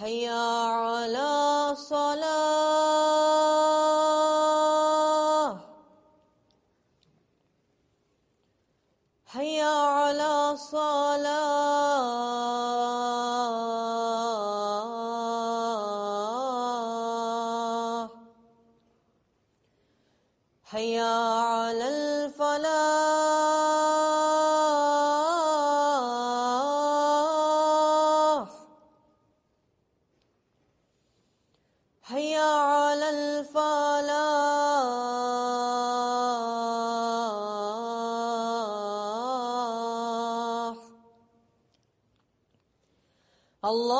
还有。الله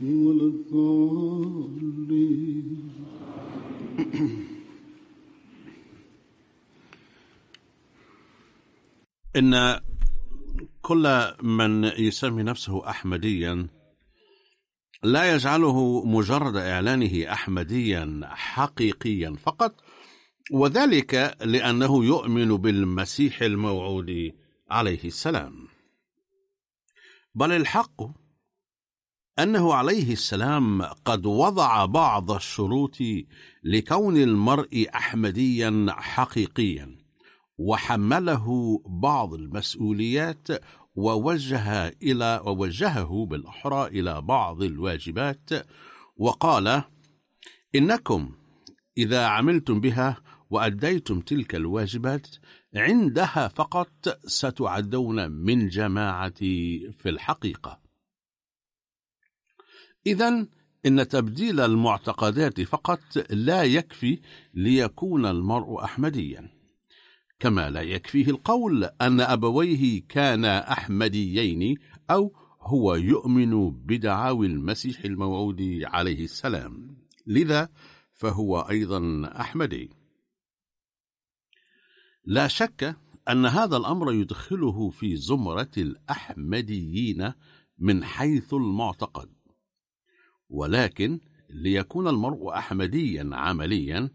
إن كل من يسمي نفسه أحمديا لا يجعله مجرد إعلانه أحمديا حقيقيا فقط وذلك لأنه يؤمن بالمسيح الموعود عليه السلام. بل الحق أنه عليه السلام قد وضع بعض الشروط لكون المرء أحمديا حقيقيا وحمله بعض المسؤوليات ووجه إلى ووجهه بالأحرى إلى بعض الواجبات وقال إنكم إذا عملتم بها وأديتم تلك الواجبات عندها فقط ستعدون من جماعتي في الحقيقة. إذا إن تبديل المعتقدات فقط لا يكفي ليكون المرء أحمديا. كما لا يكفيه القول أن أبويه كانا أحمديين أو هو يؤمن بدعاوي المسيح الموعود عليه السلام. لذا فهو أيضا أحمدي. لا شك أن هذا الأمر يدخله في زمرة الأحمديين من حيث المعتقد. ولكن ليكون المرء أحمديا عمليا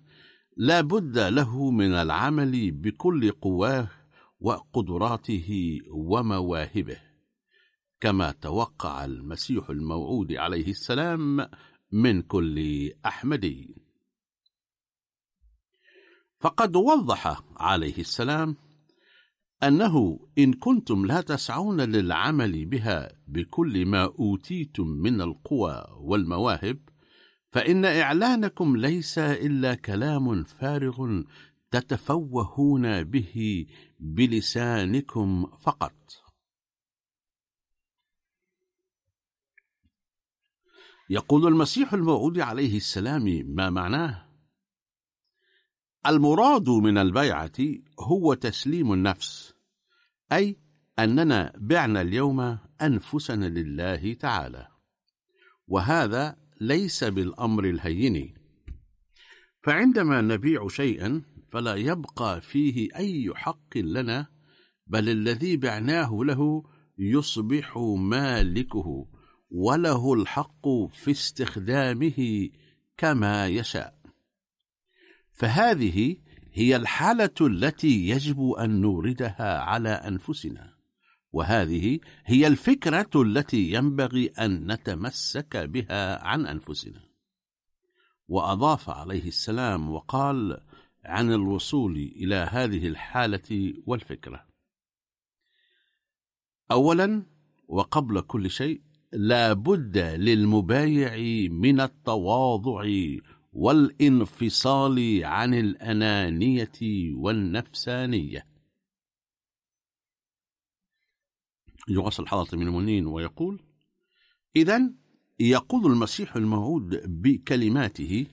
لا بد له من العمل بكل قواه وقدراته ومواهبه. كما توقع المسيح الموعود عليه السلام من كل أحمدي. فقد وضح عليه السلام أنه إن كنتم لا تسعون للعمل بها بكل ما أوتيتم من القوى والمواهب فإن إعلانكم ليس إلا كلام فارغ تتفوهون به بلسانكم فقط. يقول المسيح الموعود عليه السلام ما معناه؟ المراد من البيعة هو تسليم النفس أي أننا بعنا اليوم أنفسنا لله تعالى. وهذا ليس بالأمر الهين فعندما نبيع شيئا فلا يبقى فيه أي حق لنا بل الذي بعناه له يصبح مالكه وله الحق في استخدامه كما يشاء. فهذه هي الحالة التي يجب أن نوردها على أنفسنا. وهذه هي الفكرة التي ينبغي أن نتمسك بها عن أنفسنا. وأضاف عليه السلام وقال عن الوصول إلى هذه الحالة والفكرة. أولا وقبل كل شيء لا بد للمبايع من التواضع والانفصال عن الأنانية والنفسانية. يواصل حضرة من المنين ويقول إذا يقول المسيح الموعود بكلماته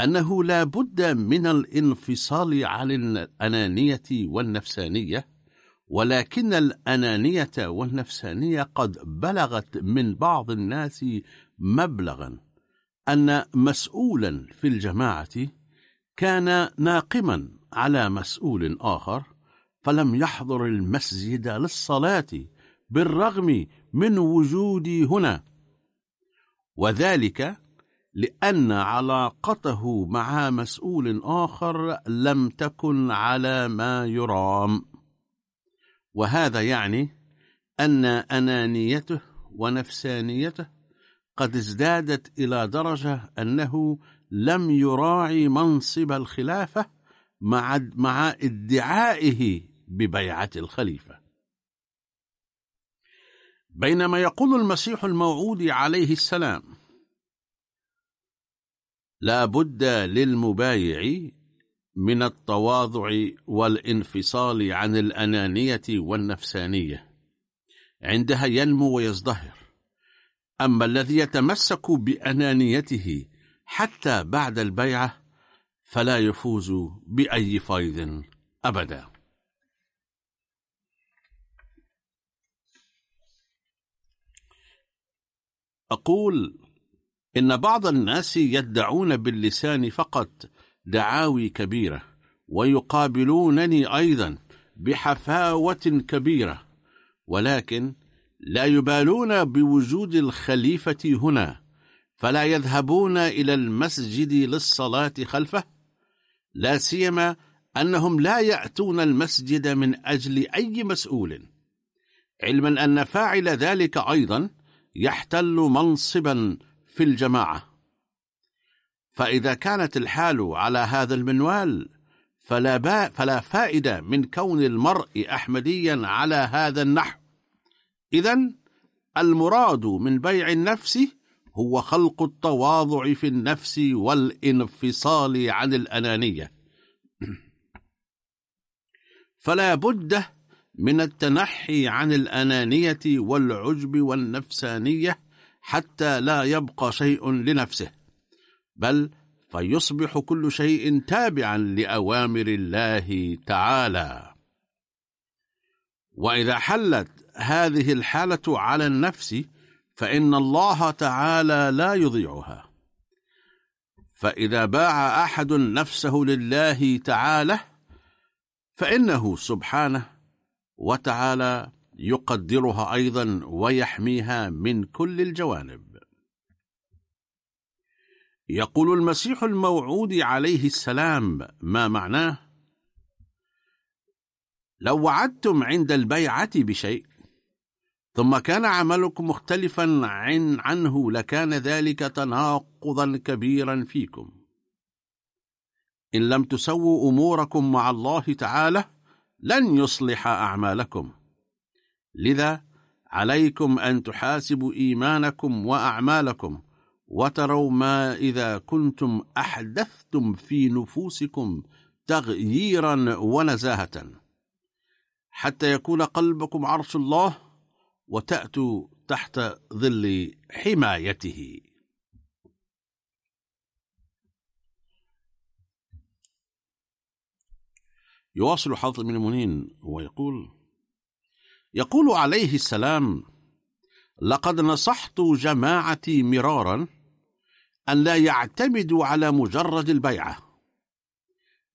أنه لا بد من الانفصال عن الأنانية والنفسانية ولكن الأنانية والنفسانية قد بلغت من بعض الناس مبلغا أن مسؤولا في الجماعة كان ناقما على مسؤول آخر فلم يحضر المسجد للصلاة بالرغم من وجودي هنا. وذلك لأن علاقته مع مسؤول آخر لم تكن على ما يرام. وهذا يعني أن أنانيته ونفسانيته قد ازدادت إلى درجة أنه لم يراعي منصب الخلافة مع مع ادعائه ببيعة الخليفة. بينما يقول المسيح الموعود عليه السلام لا بد للمبايع من التواضع والانفصال عن الأنانية والنفسانية. عندها ينمو ويزدهر. أما الذي يتمسك بأنانيته حتى بعد البيعة فلا يفوز بأي فيض أبدا. أقول إن بعض الناس يدعون باللسان فقط دعاوي كبيرة ويقابلونني أيضا بحفاوة كبيرة ولكن لا يبالون بوجود الخليفة هنا فلا يذهبون إلى المسجد للصلاة خلفه لا سيما أنهم لا يأتون المسجد من أجل أي مسؤول. علما أن فاعل ذلك أيضا يحتل منصبا في الجماعة. فإذا كانت الحال على هذا المنوال فلا, فلا فائدة من كون المرء أحمديا على هذا النحو. إذا المراد من بيع النفس هو خلق التواضع في النفس والانفصال عن الأنانية. فلا بد من التنحي عن الأنانية والعجب والنفسانية حتى لا يبقى شيء لنفسه بل فيصبح كل شيء تابعا لأوامر الله تعالى. وإذا حلت هذه الحالة على النفس فإن الله تعالى لا يضيعها. فإذا باع أحد نفسه لله تعالى فإنه سبحانه وتعالى يقدرها أيضا ويحميها من كل الجوانب. يقول المسيح الموعود عليه السلام ما معناه؟ لو وعدتم عند البيعة بشيء ثم كان عملكم مختلفا عن عنه لكان ذلك تناقضا كبيرا فيكم. إن لم تسووا أموركم مع الله تعالى لن يصلح أعمالكم. لذا عليكم أن تحاسبوا إيمانكم وأعمالكم وتروا ما إذا كنتم أحدثتم في نفوسكم تغييرا ونزاهة. حتى يكون قلبكم عرش الله وتأتوا تحت ظل حمايته. يواصل حافظ من المنين ويقول يقول عليه السلام لقد نصحت جماعتي مرارا أن لا يعتمدوا على مجرد البيعة.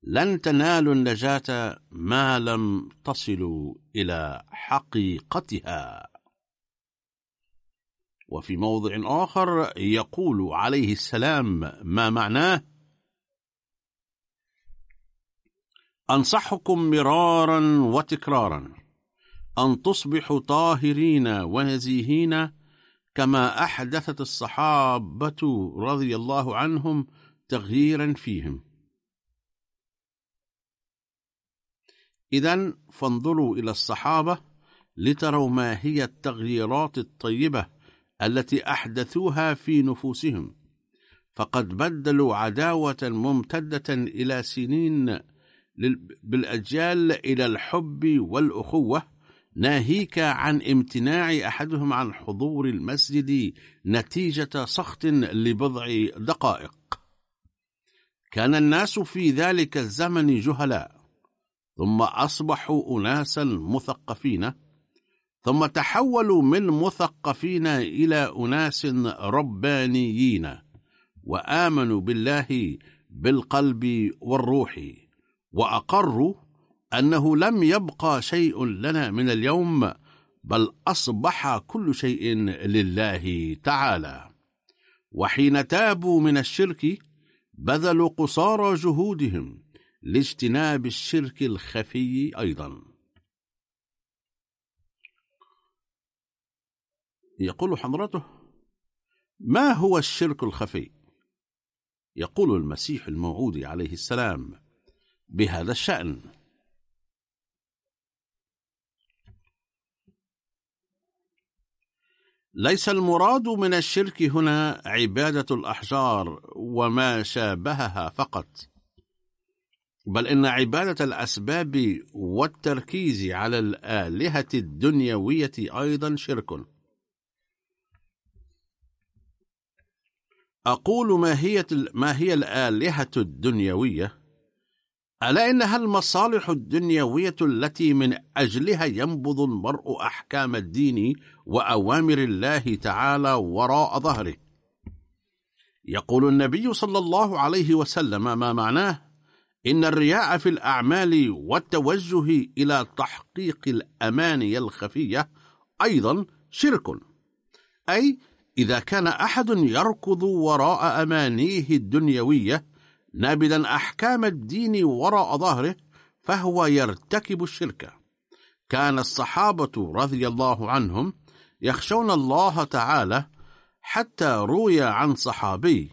لن تنالوا النجاة ما لم تصلوا إلى حقيقتها. وفي موضع آخر يقول عليه السلام ما معناه؟ أنصحكم مرارا وتكرارا أن تصبحوا طاهرين ونزيهين كما أحدثت الصحابة رضي الله عنهم تغييرا فيهم. إذا فانظروا إلى الصحابة لتروا ما هي التغييرات الطيبة التي أحدثوها في نفوسهم فقد بدلوا عداوة ممتدة إلى سنين بالأجيال إلى الحب والأخوة ناهيك عن امتناع أحدهم عن حضور المسجد نتيجة سخط لبضع دقائق. كان الناس في ذلك الزمن جهلاء ثم أصبحوا أناسا مثقفين. ثم تحولوا من مثقفين إلى أناس ربانيين وآمنوا بالله بالقلب والروح وأقروا أنه لم يبقى شيء لنا من اليوم بل أصبح كل شيء لله تعالى. وحين تابوا من الشرك بذلوا قصارى جهودهم لاجتناب الشرك الخفي أيضا. يقول حضرته ما هو الشرك الخفي؟ يقول المسيح الموعود عليه السلام بهذا الشأن. ليس المراد من الشرك هنا عبادة الأحجار وما شابهها فقط بل إن عبادة الأسباب والتركيز على الآلهة الدنيوية أيضا شرك. أقول ما هي ما هي الآلهة الدنيوية؟ ألا إنها المصالح الدنيوية التي من أجلها ينبض المرء أحكام الدين وأوامر الله تعالى وراء ظهره؟ يقول النبي صلى الله عليه وسلم ما معناه؟ إن الرياء في الأعمال والتوجه إلى تحقيق الأماني الخفية أيضا شرك أي إذا كان أحد يركض وراء أمانيه الدنيوية نابذا أحكام الدين وراء ظهره فهو يرتكب الشرك. كان الصحابة رضي الله عنهم يخشون الله تعالى حتى روي عن صحابي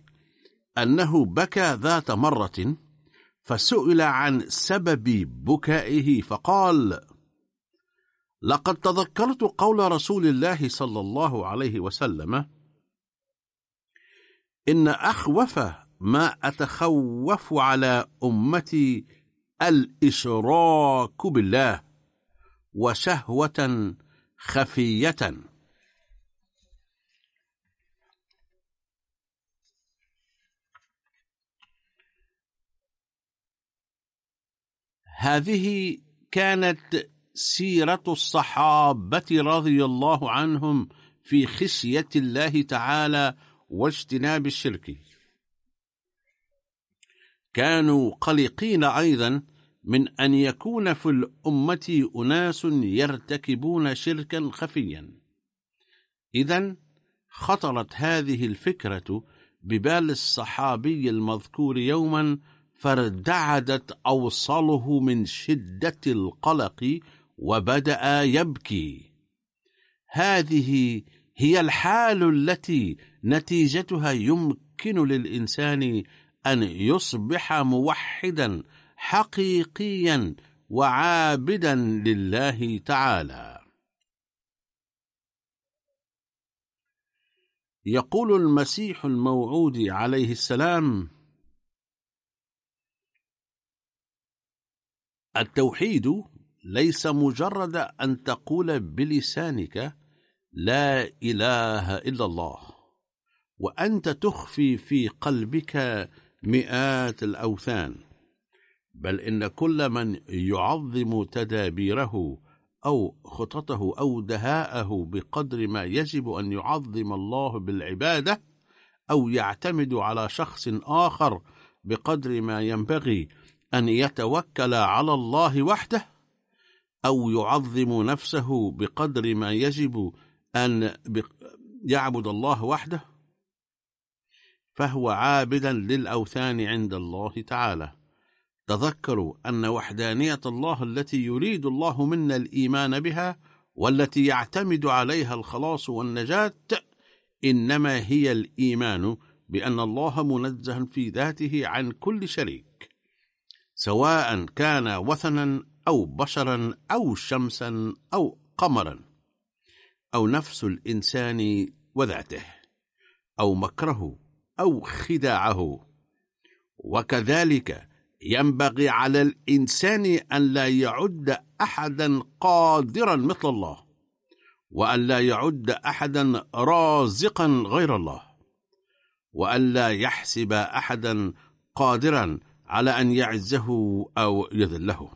أنه بكى ذات مرة فسئل عن سبب بكائه فقال لقد تذكرت قول رسول الله صلى الله عليه وسلم إن أخوف ما أتخوف على أمتي الإشراك بالله وشهوة خفية. هذه كانت سيرة الصحابة رضي الله عنهم في خشية الله تعالى واجتناب الشرك. كانوا قلقين أيضا من أن يكون في الأمة أناس يرتكبون شركا خفيا. إذا خطرت هذه الفكرة ببال الصحابي المذكور يوما فارتعدت أوصله من شدة القلق وبدأ يبكي. هذه هي الحال التي نتيجتها يمكن للإنسان أن يصبح موحدا حقيقيا وعابدا لله تعالى. يقول المسيح الموعود عليه السلام التوحيد ليس مجرد أن تقول بلسانك لا إله إلا الله وأنت تخفي في قلبك مئات الأوثان بل إن كل من يعظم تدابيره أو خططه أو دهاءه بقدر ما يجب أن يعظم الله بالعبادة أو يعتمد على شخص آخر بقدر ما ينبغي أن يتوكل على الله وحده أو يعظم نفسه بقدر ما يجب أن يعبد الله وحده فهو عابدا للأوثان عند الله تعالى. تذكروا أن وحدانية الله التي يريد الله منا الإيمان بها والتي يعتمد عليها الخلاص والنجاة إنما هي الإيمان بأن الله منزه في ذاته عن كل شريك سواء كان وثنا أو بشرا أو شمسا أو قمرا. أو نفس الإنسان وذاته أو مكره أو خداعه. وكذلك ينبغي على الإنسان أن لا يعد أحدا قادرا مثل الله وأن لا يعد أحدا رازقا غير الله وأن لا يحسب أحدا قادرا على أن يعزه أو يذله.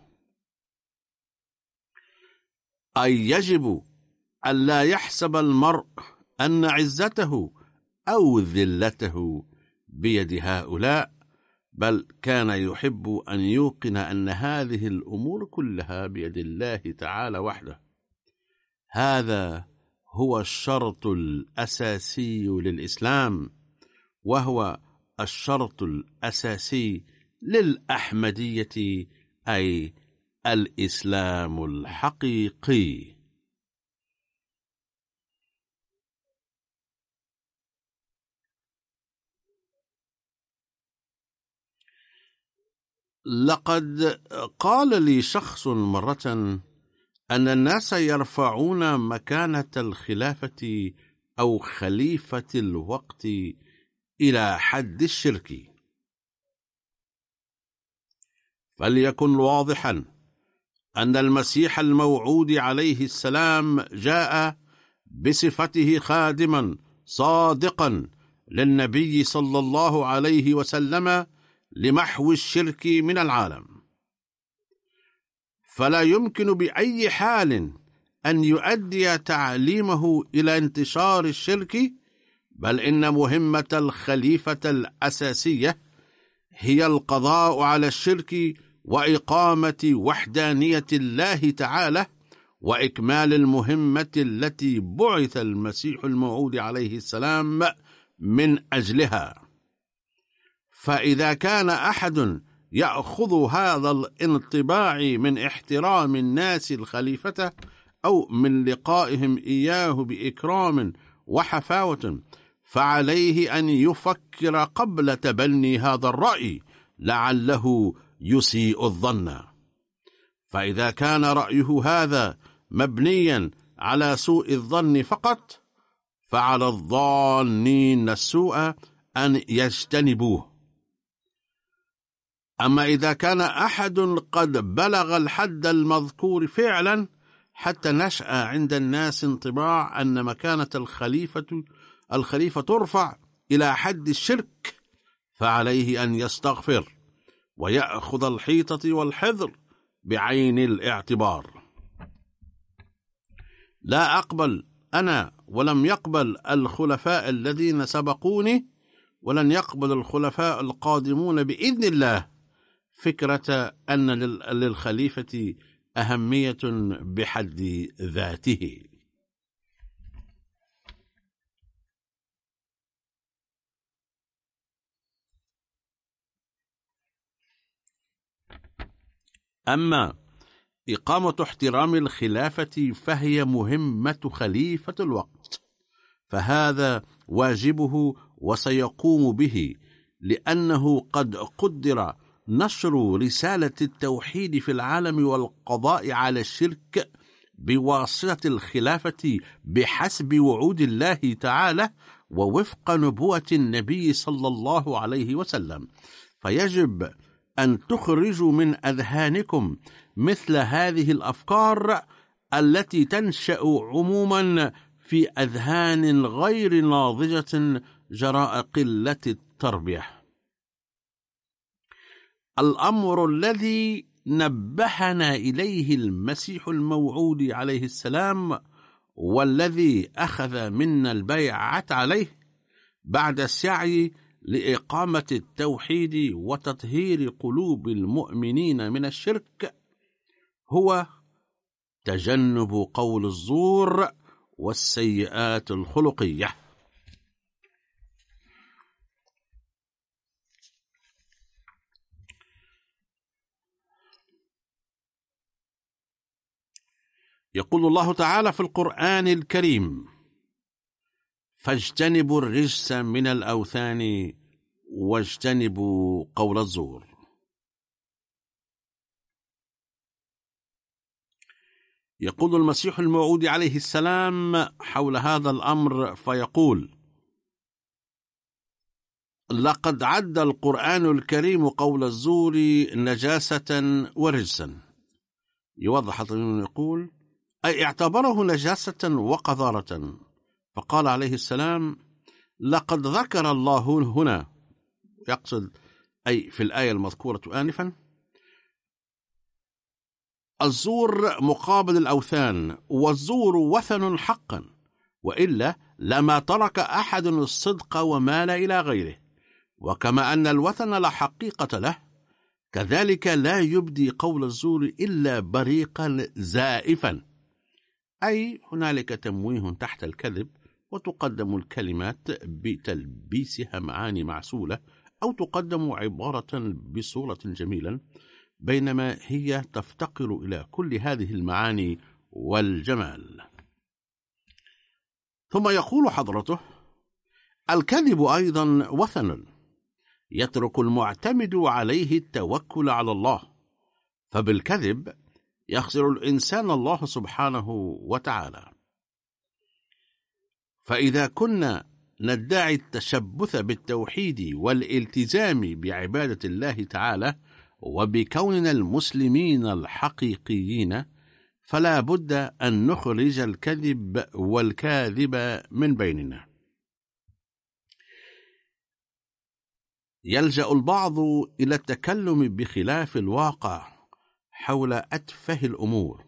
أي يجب أن لا يحسب المرء أن عزته أو ذلته بيد هؤلاء بل كان يحب أن يوقن أن هذه الأمور كلها بيد الله تعالى وحده. هذا هو الشرط الأساسي للإسلام وهو الشرط الأساسي للأحمدية أي الإسلام الحقيقي. لقد قال لي شخص مرة أن الناس يرفعون مكانة الخلافة أو خليفة الوقت إلى حد الشرك. فليكن واضحا أن المسيح الموعود عليه السلام جاء بصفته خادما صادقا للنبي صلى الله عليه وسلم لمحو الشرك من العالم. فلا يمكن بأي حال أن يؤدي تعليمه إلى انتشار الشرك بل إن مهمة الخليفة الأساسية هي القضاء على الشرك وإقامة وحدانية الله تعالى وإكمال المهمة التي بعث المسيح الموعود عليه السلام من أجلها. فإذا كان أحد يأخذ هذا الانطباع من احترام الناس الخليفة أو من لقائهم إياه بإكرام وحفاوة فعليه أن يفكر قبل تبني هذا الرأي لعله يسيء الظن. فإذا كان رأيه هذا مبنيا على سوء الظن فقط فعلى الظانين السوء أن يجتنبوه. أما إذا كان أحد قد بلغ الحد المذكور فعلا حتى نشأ عند الناس انطباع أن مكانة الخليفة الخليفة ترفع إلى حد الشرك فعليه أن يستغفر ويأخذ الحيطة والحذر بعين الاعتبار. لا أقبل أنا ولم يقبل الخلفاء الذين سبقوني ولن يقبل الخلفاء القادمون بإذن الله. فكرة أن للخليفة أهمية بحد ذاته. أما إقامة احترام الخلافة فهي مهمة خليفة الوقت فهذا واجبه وسيقوم به لأنه قد قدر نشر رسالة التوحيد في العالم والقضاء على الشرك بواسطة الخلافة بحسب وعود الله تعالى ووفق نبوة النبي صلى الله عليه وسلم. فيجب أن تخرجوا من أذهانكم مثل هذه الأفكار التي تنشأ عموما في أذهان غير ناضجة جراء قلة التربية. الأمر الذي نبهنا إليه المسيح الموعود عليه السلام والذي أخذ منا البيعة عليه بعد السعي لإقامة التوحيد وتطهير قلوب المؤمنين من الشرك هو تجنب قول الزور والسيئات الخلقية. يقول الله تعالى في القرآن الكريم فاجتنبوا الرجس من الأوثان واجتنبوا قول الزور. يقول المسيح الموعود عليه السلام حول هذا الأمر فيقول لقد عد القرآن الكريم قول الزور نجاسة ورجسا. يوضح يقول أي اعتبره نجاسة وقذارة. فقال عليه السلام لقد ذكر الله هنا يقصد أي في الآية المذكورة آنفا الزور مقابل الأوثان والزور وثن حقا وإلا لما ترك أحد الصدق ومال إلى غيره وكما أن الوثن لا حقيقة له كذلك لا يبدي قول الزور إلا بريقا زائفا. أي هنالك تمويه تحت الكذب وتقدم الكلمات بتلبيسها معاني معسولة أو تقدم عبارة بصورة جميلة بينما هي تفتقر إلى كل هذه المعاني والجمال. ثم يقول حضرته الكذب أيضا وثن يترك المعتمد عليه التوكل على الله فبالكذب يخسر الإنسان الله سبحانه وتعالى. فإذا كنا ندعي التشبث بالتوحيد والالتزام بعبادة الله تعالى وبكوننا المسلمين الحقيقيين فلا بد أن نخرج الكذب والكاذب من بيننا. يلجأ البعض إلى التكلم بخلاف الواقع. حول أتفه الأمور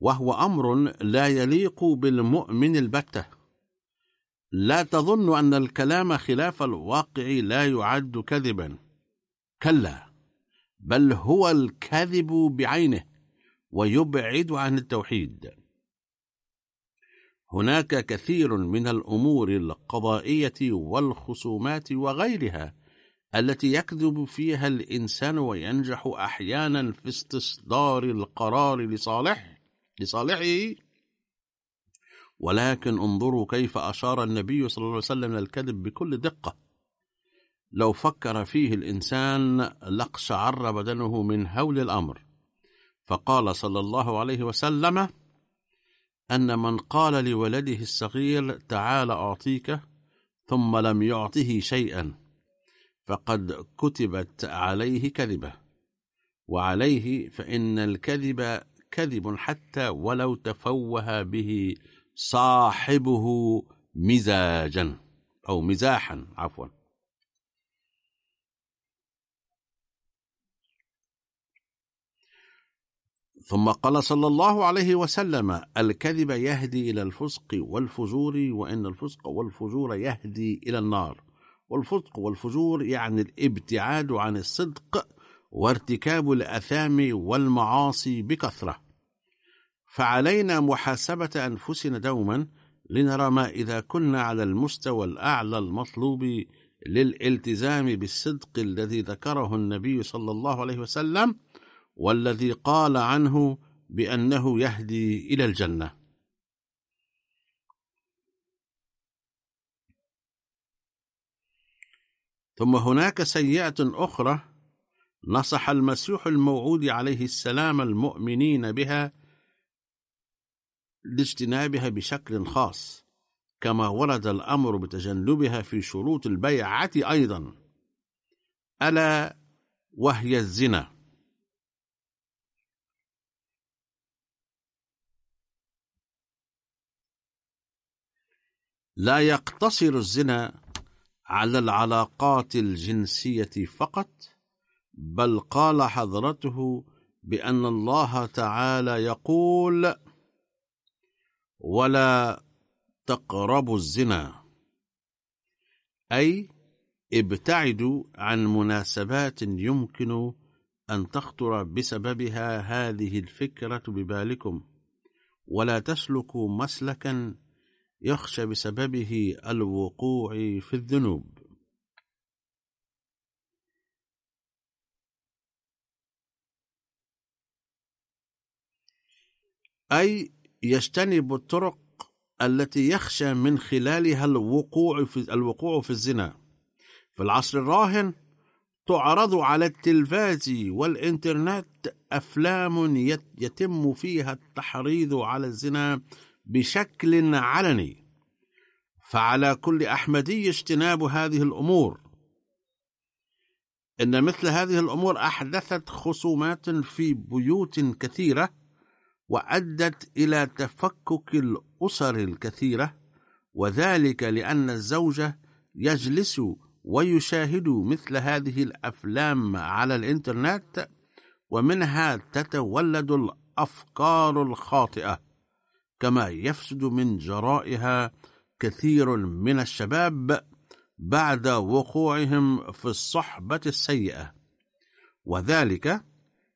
وهو أمر لا يليق بالمؤمن البتة. لا تظن أن الكلام خلاف الواقع لا يعد كذبا. كلا بل هو الكذب بعينه ويبعد عن التوحيد. هناك كثير من الأمور القضائية والخصومات وغيرها التي يكذب فيها الإنسان وينجح أحيانا في استصدار القرار لصالح لصالحه. ولكن انظروا كيف أشار النبي صلى الله عليه وسلم للكذب بكل دقة. لو فكر فيه الإنسان لاقشعر بدنه من هول الأمر. فقال صلى الله عليه وسلم أن من قال لولده الصغير تعال أعطيك ثم لم يعطه شيئا. فقد كتبت عليه كذبة. وعليه فإن الكذب كذب حتى ولو تفوه به صاحبه مزاجا أو مزاحا عفوا. ثم قال صلى الله عليه وسلم الكذب يهدي إلى الفسق والفجور وإن الفسق والفجور يهدي إلى النار. والفسق والفجور يعني الابتعاد عن الصدق وارتكاب الأثام والمعاصي بكثرة. فعلينا محاسبة أنفسنا دوما لنرى ما إذا كنا على المستوى الأعلى المطلوب للالتزام بالصدق الذي ذكره النبي صلى الله عليه وسلم والذي قال عنه بأنه يهدي إلى الجنة. ثم هناك سيئة أخرى نصح المسيح الموعود عليه السلام المؤمنين بها لاجتنابها بشكل خاص كما ورد الأمر بتجنبها في شروط البيعة أيضا. ألا وهي الزنا. لا يقتصر الزنا على العلاقات الجنسية فقط بل قال حضرته بأن الله تعالى يقول ولا تقربوا الزنا أي ابتعدوا عن مناسبات يمكن أن تخطر بسببها هذه الفكرة ببالكم ولا تسلكوا مسلكا يخشى بسببه الوقوع في الذنوب. أي يجتنب الطرق التي يخشى من خلالها الوقوع في الوقوع في الزنا. في العصر الراهن تعرض على التلفاز والإنترنت أفلام يتم فيها التحريض على الزنا بشكل علني. فعلى كل أحمدي اجتناب هذه الأمور. إن مثل هذه الأمور أحدثت خصومات في بيوت كثيرة وأدت إلى تفكك الأسر الكثيرة وذلك لأن الزوج يجلس ويشاهد مثل هذه الأفلام على الإنترنت ومنها تتولد الأفكار الخاطئة. كما يفسد من جرائها كثير من الشباب بعد وقوعهم في الصحبة السيئة. وذلك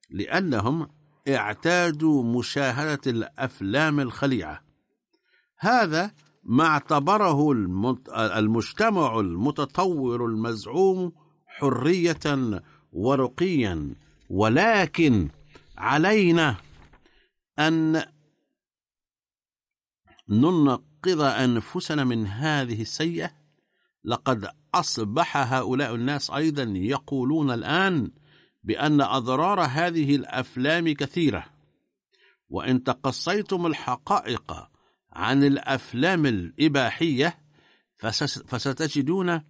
لأنهم اعتادوا مشاهدة الأفلام الخليعة. هذا ما اعتبره المجتمع المتطور المزعوم حرية ورقيا. ولكن علينا أن ننقذ أنفسنا من هذه السيئة؟ لقد أصبح هؤلاء الناس أيضا يقولون الآن بأن أضرار هذه الأفلام كثيرة. وإن تقصيتم الحقائق عن الأفلام الإباحية فستجدون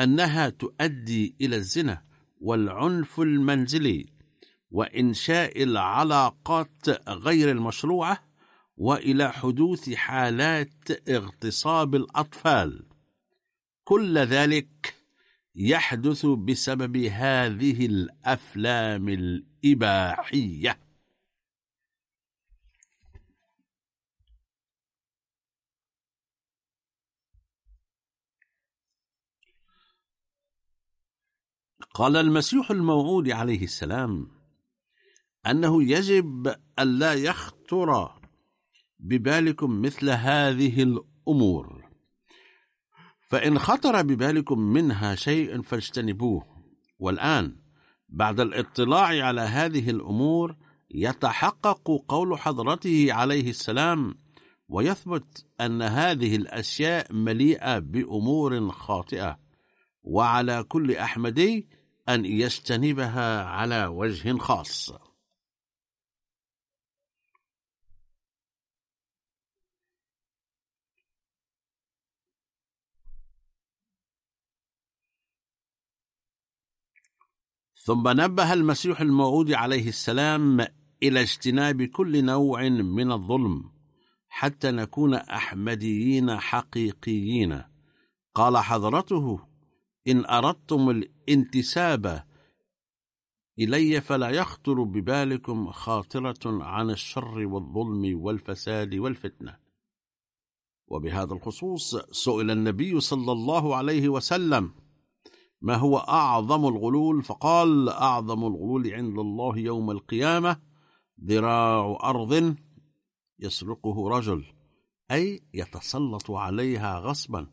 أنها تؤدي إلى الزنا والعنف المنزلي وإنشاء العلاقات غير المشروعة. وإلى حدوث حالات اغتصاب الأطفال. كل ذلك يحدث بسبب هذه الأفلام الإباحية. قال المسيح الموعود عليه السلام أنه يجب ألا يخطر ببالكم مثل هذه الأمور. فإن خطر ببالكم منها شيء فاجتنبوه. والآن بعد الاطلاع على هذه الأمور يتحقق قول حضرته عليه السلام ويثبت أن هذه الأشياء مليئة بأمور خاطئة وعلى كل أحمدي أن يجتنبها على وجه خاص. ثم نبه المسيح الموعود عليه السلام إلى اجتناب كل نوع من الظلم حتى نكون أحمديين حقيقيين. قال حضرته إن أردتم الانتساب إلي فلا يخطر ببالكم خاطرة عن الشر والظلم والفساد والفتنة. وبهذا الخصوص سئل النبي صلى الله عليه وسلم ما هو أعظم الغلول؟ فقال أعظم الغلول عند الله يوم القيامة ذراع أرض يسرقه رجل أي يتسلط عليها غصبا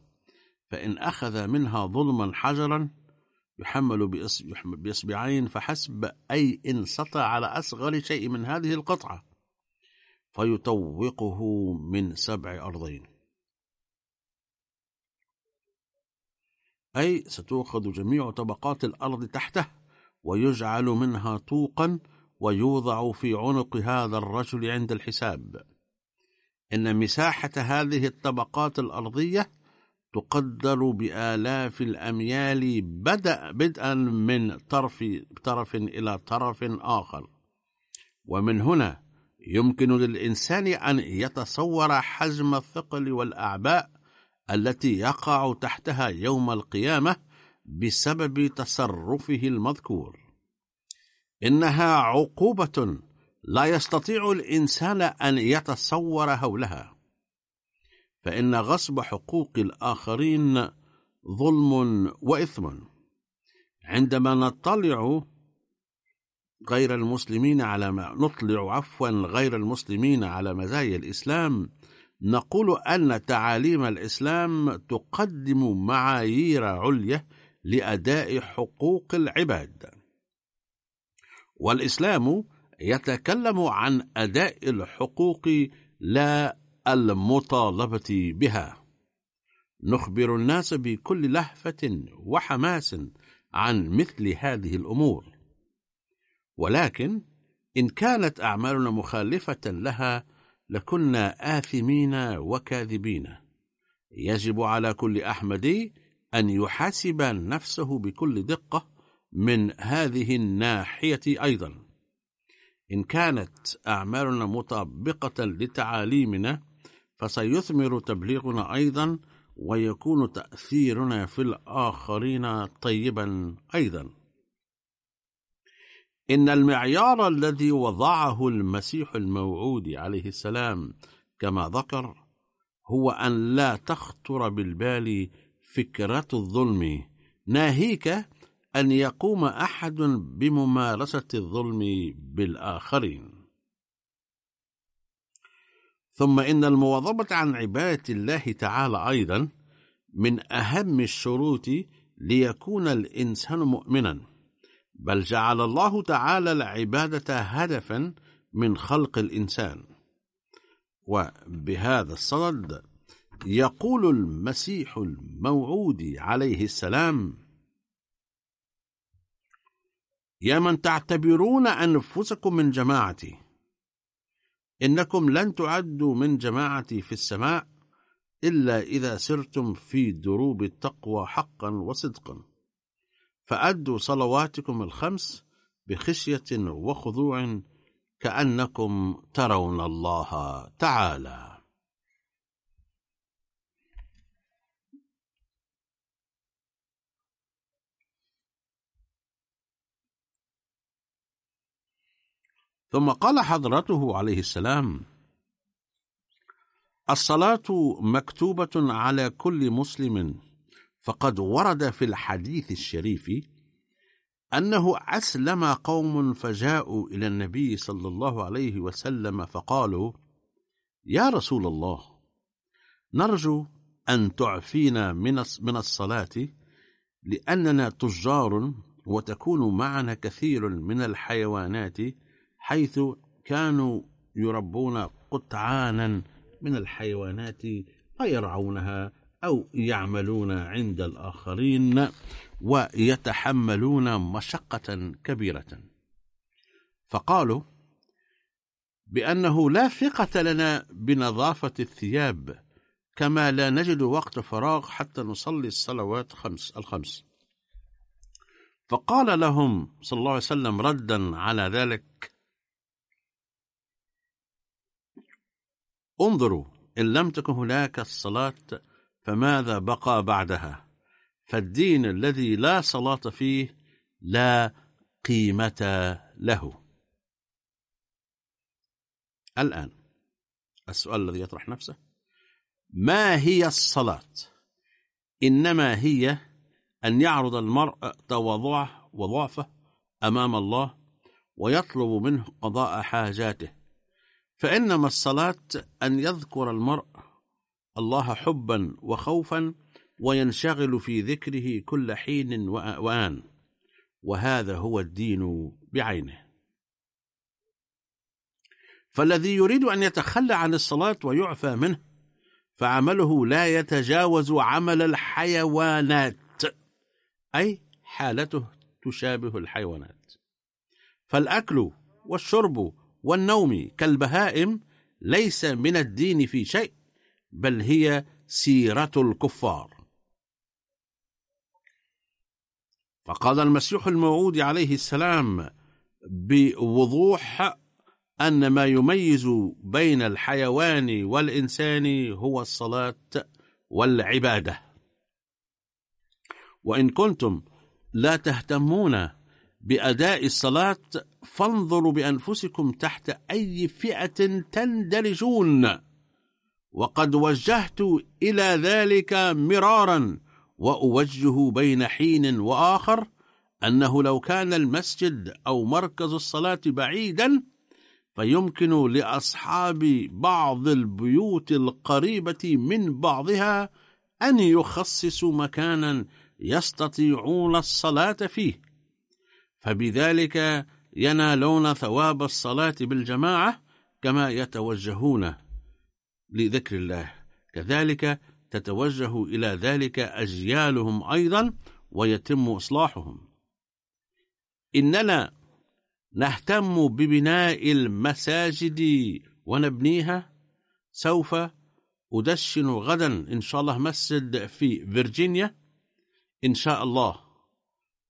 فإن أخذ منها ظلما حجرا يحمل بإصبعين فحسب أي إن سطع على أصغر شيء من هذه القطعة فيطوقه من سبع أرضين. أي ستؤخذ جميع طبقات الأرض تحته ويجعل منها طوقا ويوضع في عنق هذا الرجل عند الحساب. إن مساحة هذه الطبقات الأرضية تقدر بآلاف الأميال بدأ بدءا من طرف طرف إلى طرف آخر. ومن هنا يمكن للإنسان أن يتصور حجم الثقل والأعباء التي يقع تحتها يوم القيامة بسبب تصرفه المذكور. إنها عقوبة لا يستطيع الإنسان أن يتصور هولها فإن غصب حقوق الآخرين ظلم وإثم. عندما نطلع غير المسلمين على ما نطلع عفوا غير المسلمين على مزايا الإسلام نقول أن تعاليم الإسلام تقدم معايير عليا لأداء حقوق العباد. والإسلام يتكلم عن أداء الحقوق لا المطالبة بها. نخبر الناس بكل لهفة وحماس عن مثل هذه الأمور. ولكن إن كانت أعمالنا مخالفة لها لكنا آثمين وكاذبين. يجب على كل أحمدي أن يحاسب نفسه بكل دقة من هذه الناحية أيضا. إن كانت أعمالنا مطابقة لتعاليمنا فسيثمر تبليغنا أيضا ويكون تأثيرنا في الآخرين طيبا أيضا. إن المعيار الذي وضعه المسيح الموعود عليه السلام كما ذكر هو أن لا تخطر بالبال فكرة الظلم. ناهيك أن يقوم أحد بممارسة الظلم بالآخرين. ثم إن المواظبة عن عبادة الله تعالى أيضا من أهم الشروط ليكون الإنسان مؤمنا. بل جعل الله تعالى العبادة هدفا من خلق الإنسان. وبهذا الصدد يقول المسيح الموعود عليه السلام يا من تعتبرون أنفسكم من جماعتي إنكم لن تعدوا من جماعتي في السماء إلا إذا سرتم في دروب التقوى حقا وصدقا. فأدوا صلواتكم الخمس بخشية وخضوع كأنكم ترون الله تعالى. ثم قال حضرته عليه السلام الصلاة مكتوبة على كل مسلم. فقد ورد في الحديث الشريف أنه أسلم قوم فجاءوا إلى النبي صلى الله عليه وسلم فقالوا يا رسول الله نرجو أن تعفينا من الصلاة لأننا تجار وتكون معنا كثير من الحيوانات حيث كانوا يربون قطعانا من الحيوانات فيرعونها أو يعملون عند الآخرين ويتحملون مشقة كبيرة. فقالوا بأنه لا ثقة لنا بنظافة الثياب كما لا نجد وقت فراغ حتى نصلي الصلوات خمس الخمس. فقال لهم صلى الله عليه وسلم ردا على ذلك انظروا إن لم تكن هناك الصلاة فماذا بقى بعدها؟ فالدين الذي لا صلاة فيه لا قيمة له. الآن السؤال الذي يطرح نفسه ما هي الصلاة؟ إنما هي أن يعرض المرء تواضعه وضعفه أمام الله ويطلب منه قضاء حاجاته. فإنما الصلاة أن يذكر المرء الله حبا وخوفا وينشغل في ذكره كل حين وآن. وهذا هو الدين بعينه. فالذي يريد أن يتخلى عن الصلاة ويعفى منه فعمله لا يتجاوز عمل الحيوانات أي حالته تشابه الحيوانات. فالأكل والشرب والنوم كالبهائم ليس من الدين في شيء. بل هي سيرة الكفار. فقال المسيح الموعود عليه السلام بوضوح أن ما يميز بين الحيوان والإنسان هو الصلاة والعبادة. وإن كنتم لا تهتمون بأداء الصلاة فانظروا بأنفسكم تحت أي فئة تندرجون. وقد وجهت إلى ذلك مرارا وأوجه بين حين وآخر أنه لو كان المسجد أو مركز الصلاة بعيدا فيمكن لأصحاب بعض البيوت القريبة من بعضها أن يخصصوا مكانا يستطيعون الصلاة فيه. فبذلك ينالون ثواب الصلاة بالجماعة كما يتوجهون. لذكر الله. كذلك تتوجه إلى ذلك أجيالهم أيضا ويتم إصلاحهم. إننا نهتم ببناء المساجد ونبنيها. سوف أدشن غدا إن شاء الله مسجد في فيرجينيا إن شاء الله.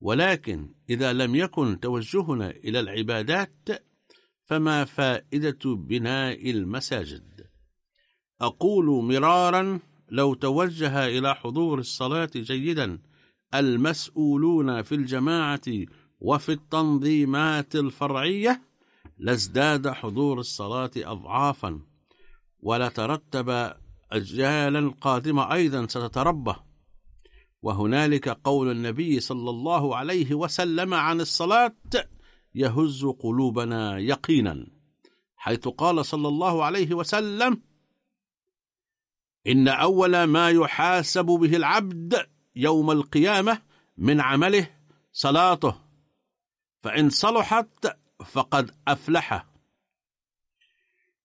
ولكن إذا لم يكن توجهنا إلى العبادات فما فائدة بناء المساجد؟ أقول مرارا لو توجه إلى حضور الصلاة جيدا المسؤولون في الجماعة وفي التنظيمات الفرعية لازداد حضور الصلاة أضعافا ولترتب أجيالا قادمة أيضا ستتربى. وهنالك قول النبي صلى الله عليه وسلم عن الصلاة يهز قلوبنا يقينا حيث قال صلى الله عليه وسلم إن أول ما يحاسب به العبد يوم القيامة من عمله صلاته فإن صلحت فقد أفلح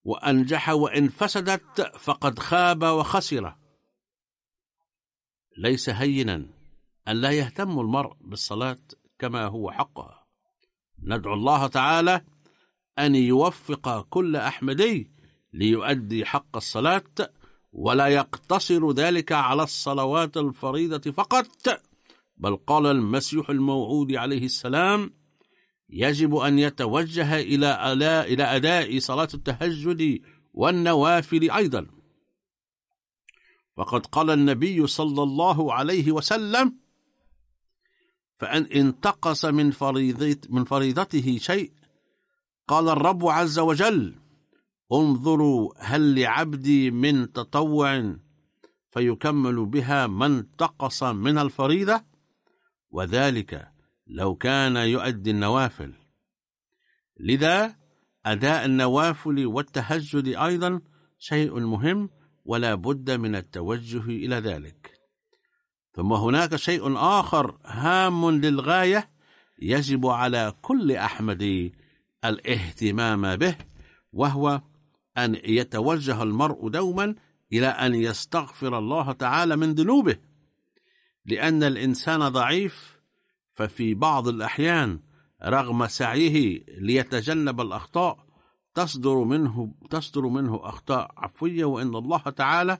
وأنجح وإن فسدت فقد خاب وخسر. ليس هينا أن لا يهتم المرء بالصلاة كما هو حقها. ندعو الله تعالى أن يوفق كل أحمدي ليؤدي حق الصلاة ولا يقتصر ذلك على الصلوات الفريضة فقط بل قال المسيح الموعود عليه السلام يجب أن يتوجه إلى إلى أداء صلاة التهجد والنوافل أيضا. وقد قال النبي صلى الله عليه وسلم فأن انتقص من من فريضته شيء قال الرب عز وجل انظروا هل لعبدي من تطوع فيكمل بها ما انتقص من الفريضة؟ وذلك لو كان يؤدي النوافل. لذا أداء النوافل والتهجد أيضا شيء مهم ولا بد من التوجه إلى ذلك. ثم هناك شيء آخر هام للغاية يجب على كل أحمد الاهتمام به وهو أن يتوجه المرء دوما إلى أن يستغفر الله تعالى من ذنوبه. لأن الإنسان ضعيف ففي بعض الأحيان رغم سعيه ليتجنب الأخطاء تصدر منه تصدر منه أخطاء عفوية وإن الله تعالى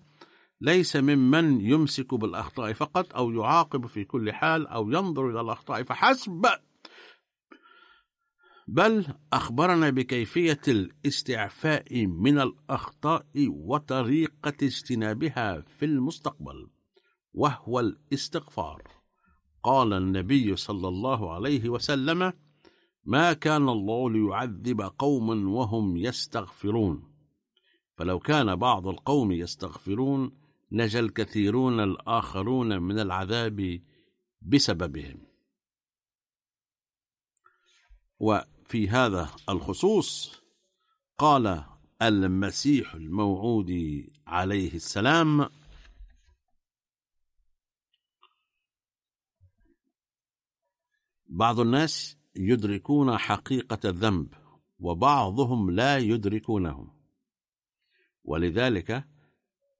ليس ممن يمسك بالأخطاء فقط أو يعاقب في كل حال أو ينظر إلى الأخطاء فحسب بل أخبرنا بكيفية الاستعفاء من الأخطاء وطريقة اجتنابها في المستقبل وهو الاستغفار. قال النبي صلى الله عليه وسلم ما كان الله ليعذب قوما وهم يستغفرون. فلو كان بعض القوم يستغفرون نجا الكثيرون الآخرون من العذاب بسببهم. وفي هذا الخصوص قال المسيح الموعود عليه السلام بعض الناس يدركون حقيقة الذنب وبعضهم لا يدركونه ولذلك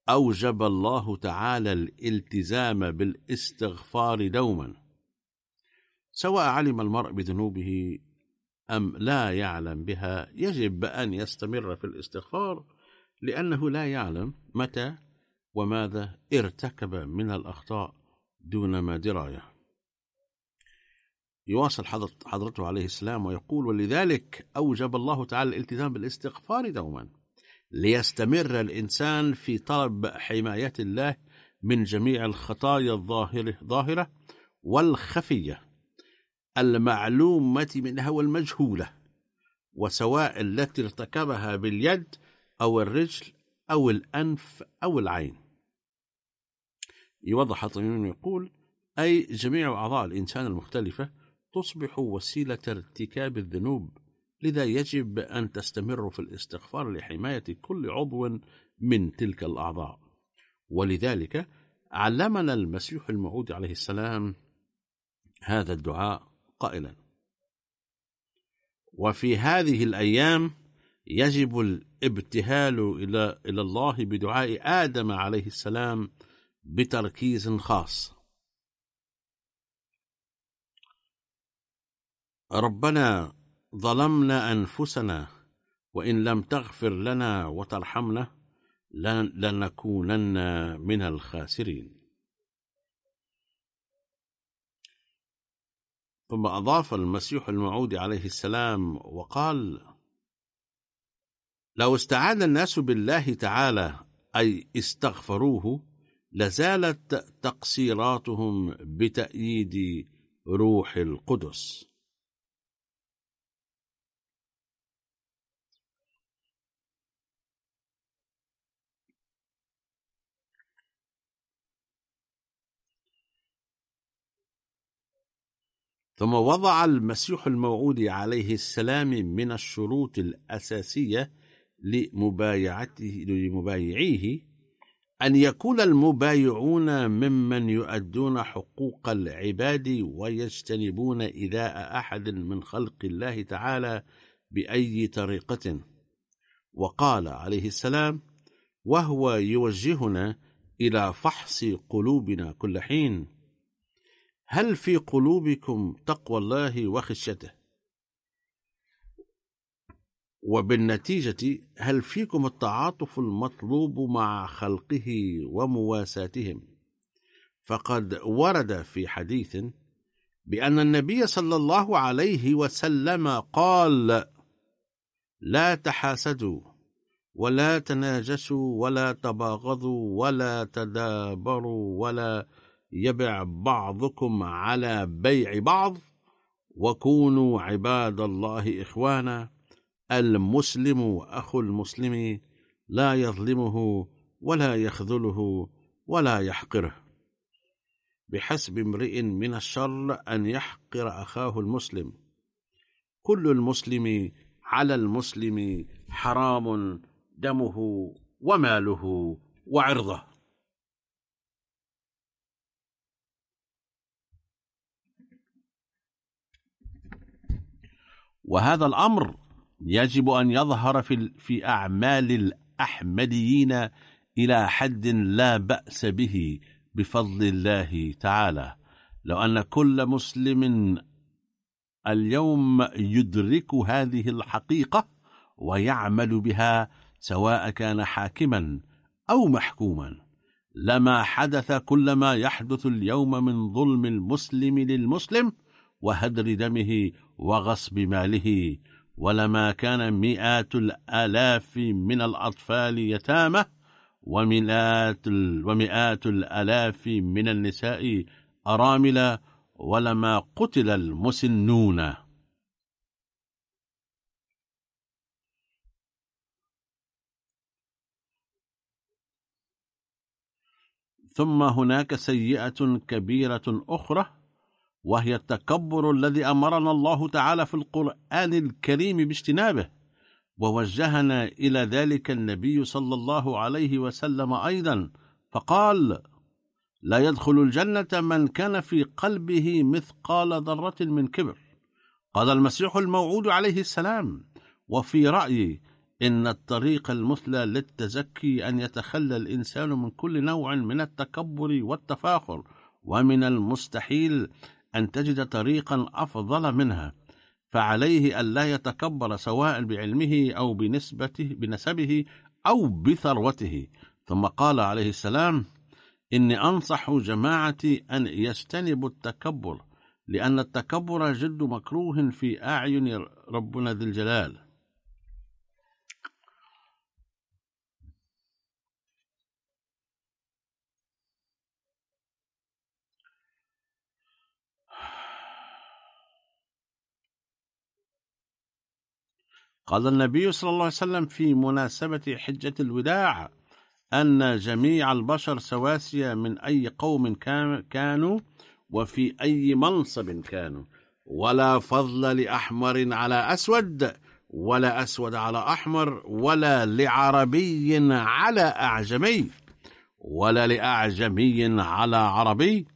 أوجب الله تعالى الالتزام بالاستغفار دوما. سواء علم المرء بذنوبه أم لا يعلم بها يجب أن يستمر في الاستغفار لأنه لا يعلم متى وماذا ارتكب من الأخطاء دون ما دراية. يواصل حضرته عليه السلام ويقول ولذلك أوجب الله تعالى الالتزام بالاستغفار دوما ليستمر الإنسان في طلب حماية الله من جميع الخطايا الظاهرة ظاهرة والخفية. المعلومة منها والمجهولة وسواء التي ارتكبها باليد أو الرجل أو الأنف أو العين. يوضح الطبيب يقول أي جميع أعضاء الإنسان المختلفة تصبح وسيلة ارتكاب الذنوب لذا يجب أن تستمر في الاستغفار لحماية كل عضو من تلك الأعضاء. ولذلك علمنا المسيح الموعود عليه السلام هذا الدعاء قائلا. وفي هذه الأيام يجب الابتهال إلى إلى الله بدعاء آدم عليه السلام بتركيز خاص. ربنا ظلمنا أنفسنا وإن لم تغفر لنا وترحمنا لنكونن من الخاسرين. ثم أضاف المسيح الموعود عليه السلام وقال لو استعان الناس بالله تعالى أي استغفروه لزالت تقصيراتهم بتأييد روح القدس. ثم وضع المسيح الموعود عليه السلام من الشروط الأساسية لمبايعته لمبايعيه أن يكون المبايعون ممن يؤدون حقوق العباد ويجتنبون إذاء أحد من خلق الله تعالى بأي طريقة. وقال عليه السلام وهو يوجهنا إلى فحص قلوبنا كل حين هل في قلوبكم تقوى الله وخشيته؟ وبالنتيجة هل فيكم التعاطف المطلوب مع خلقه ومواساتهم؟ فقد ورد في حديث بأن النبي صلى الله عليه وسلم قال لا تحاسدوا ولا تناجسوا ولا تباغضوا ولا تدابروا ولا يبع بعضكم على بيع بعض وكونوا عباد الله إخوانا المسلم أخو المسلم لا يظلمه ولا يخذله ولا يحقره. بحسب امرئ من الشر أن يحقر أخاه المسلم. كل المسلم على المسلم حرام دمه وماله وعرضه. وهذا الأمر يجب أن يظهر في, في أعمال الأحمديين إلى حد لا بأس به بفضل الله تعالى. لو أن كل مسلم اليوم يدرك هذه الحقيقة ويعمل بها سواء كان حاكما أو محكوما لما حدث كل ما يحدث اليوم من ظلم المسلم للمسلم وهدر دمه وغصب ماله ولما كان مئات الآلاف من الأطفال يتامى ومئات, ومئات الآلاف من النساء أرامل ولما قتل المسنون. ثم هناك سيئة كبيرة أخرى وهي التكبر الذي أمرنا الله تعالى في القرآن الكريم باجتنابه ووجهنا إلى ذلك النبي صلى الله عليه وسلم أيضا فقال لا يدخل الجنة من كان في قلبه مثقال ذرة من كبر. قال المسيح الموعود عليه السلام وفي رأيي إن الطريق المثلى للتزكي أن يتخلى الإنسان من كل نوع من التكبر والتفاخر ومن المستحيل أن تجد طريقا أفضل منها فعليه ألا يتكبر سواء بعلمه أو بنسبته بنسبه أو بثروته. ثم قال عليه السلام إني أنصح جماعتي أن يجتنبوا التكبر لأن التكبر جد مكروه في أعين ربنا ذي الجلال. قال النبي صلى الله عليه وسلم في مناسبة حجة الوداع أن جميع البشر سواسية من أي قوم كانوا وفي أي منصب كانوا. ولا فضل لأحمر على أسود ولا أسود على أحمر ولا لعربي على أعجمي ولا لأعجمي على عربي.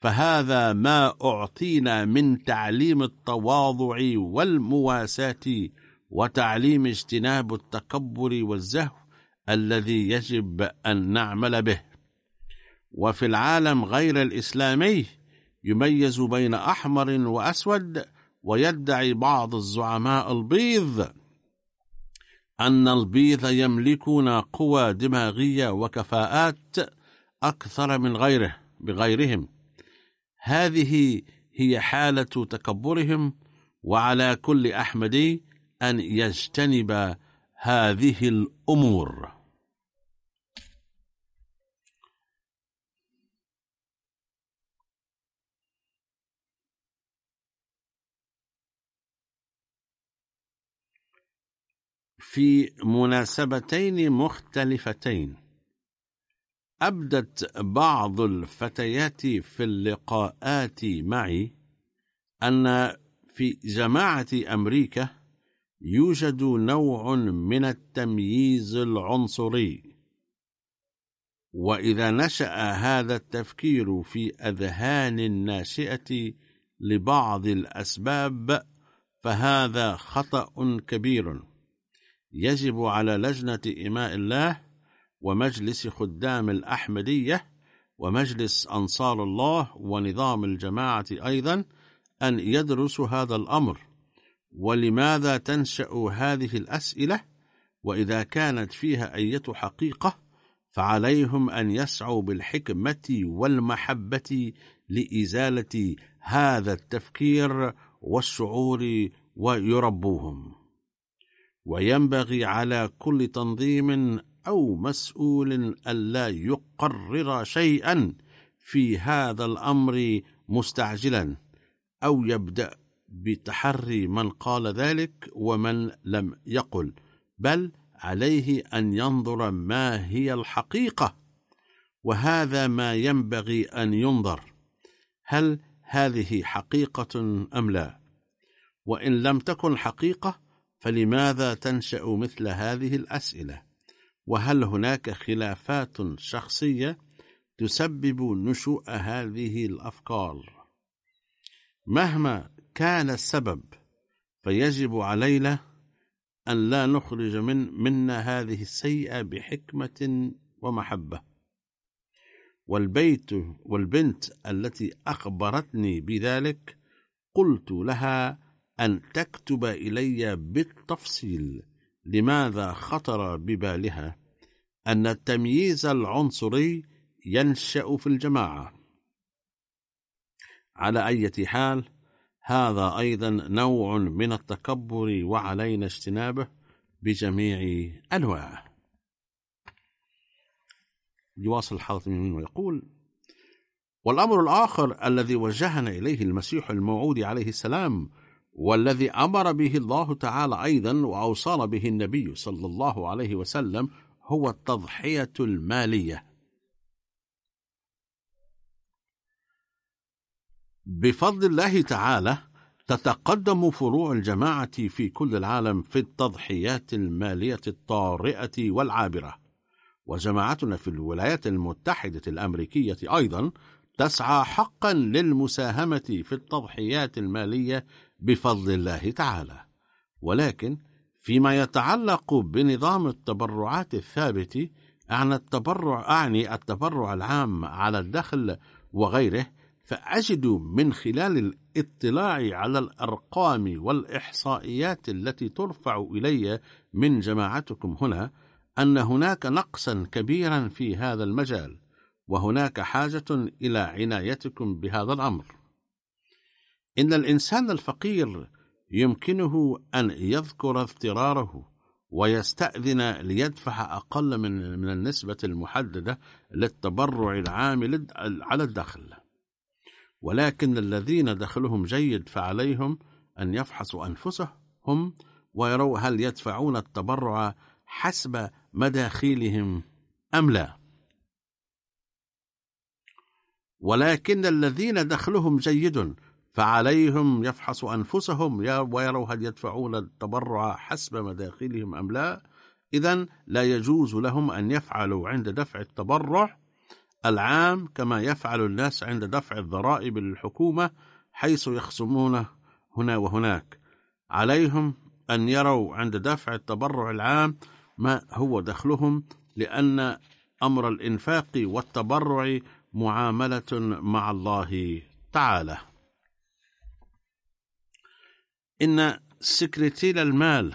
فهذا ما أعطينا من تعليم التواضع والمواساة وتعليم اجتناب التكبر والزهو الذي يجب أن نعمل به. وفي العالم غير الإسلامي يميز بين أحمر وأسود ويدعي بعض الزعماء البيض أن البيض يملكون قوى دماغية وكفاءات أكثر من غيره بغيرهم. هذه هي حالة تكبرهم وعلى كل أحمدي أن يجتنب هذه الأمور. في مناسبتين مختلفتين. أبدت بعض الفتيات في اللقاءات معي أن في جماعة أمريكا يوجد نوع من التمييز العنصري. وإذا نشأ هذا التفكير في أذهان الناشئة لبعض الأسباب فهذا خطأ كبير. يجب على لجنة إماء الله ومجلس خدام الأحمدية ومجلس أنصار الله ونظام الجماعة أيضا أن يدرسوا هذا الأمر. ولماذا تنشأ هذه الأسئلة؟ وإذا كانت فيها أية حقيقة فعليهم أن يسعوا بالحكمة والمحبة لإزالة هذا التفكير والشعور ويربوهم. وينبغي على كل تنظيم أو مسؤول ألا يقرر شيئا في هذا الأمر مستعجلا أو يبدأ بتحري من قال ذلك ومن لم يقل بل عليه أن ينظر ما هي الحقيقة وهذا ما ينبغي أن ينظر هل هذه حقيقة أم لا؟ وإن لم تكن حقيقة فلماذا تنشأ مثل هذه الأسئلة؟ وهل هناك خلافات شخصية تسبب نشوء هذه الأفكار؟ مهما كان السبب فيجب علينا أن لا نخرج من منا هذه السيئة بحكمة ومحبة. والبيت والبنت التي أخبرتني بذلك قلت لها أن تكتب إلي بالتفصيل لماذا خطر ببالها أن التمييز العنصري ينشأ في الجماعة. على أي حال هذا أيضا نوع من التكبر وعلينا اجتنابه بجميع أنواعه. يواصل الحاطمي ويقول والأمر الآخر الذي وجهنا إليه المسيح الموعود عليه السلام والذي أمر به الله تعالى أيضا وأوصانا به النبي صلى الله عليه وسلم هو التضحية المالية. بفضل الله تعالى تتقدم فروع الجماعة في كل العالم في التضحيات المالية الطارئة والعابرة. وجماعتنا في الولايات المتحدة الأمريكية أيضا تسعى حقا للمساهمة في التضحيات المالية بفضل الله تعالى. ولكن فيما يتعلق بنظام التبرعات الثابت أعني التبرع أعني التبرع العام على الدخل وغيره فأجد من خلال الاطلاع على الأرقام والإحصائيات التي ترفع إلي من جماعتكم هنا أن هناك نقصا كبيرا في هذا المجال وهناك حاجة إلى عنايتكم بهذا الأمر. إن الإنسان الفقير يمكنه أن يذكر اضطراره ويستأذن ليدفع أقل من النسبة المحددة للتبرع العام على الدخل. ولكن الذين دخلهم جيد فعليهم أن يفحصوا أنفسهم ويروا هل يدفعون التبرع حسب مداخيلهم أم لا. ولكن الذين دخلهم جيد فعليهم يفحصوا أنفسهم ويروا هل يدفعون التبرع حسب مداخلهم أم لا. إذا لا يجوز لهم أن يفعلوا عند دفع التبرع العام كما يفعل الناس عند دفع الضرائب للحكومة حيث يخصمون هنا وهناك. عليهم أن يروا عند دفع التبرع العام ما هو دخلهم لأن أمر الإنفاق والتبرع معاملة مع الله تعالى. إن سكرتير المال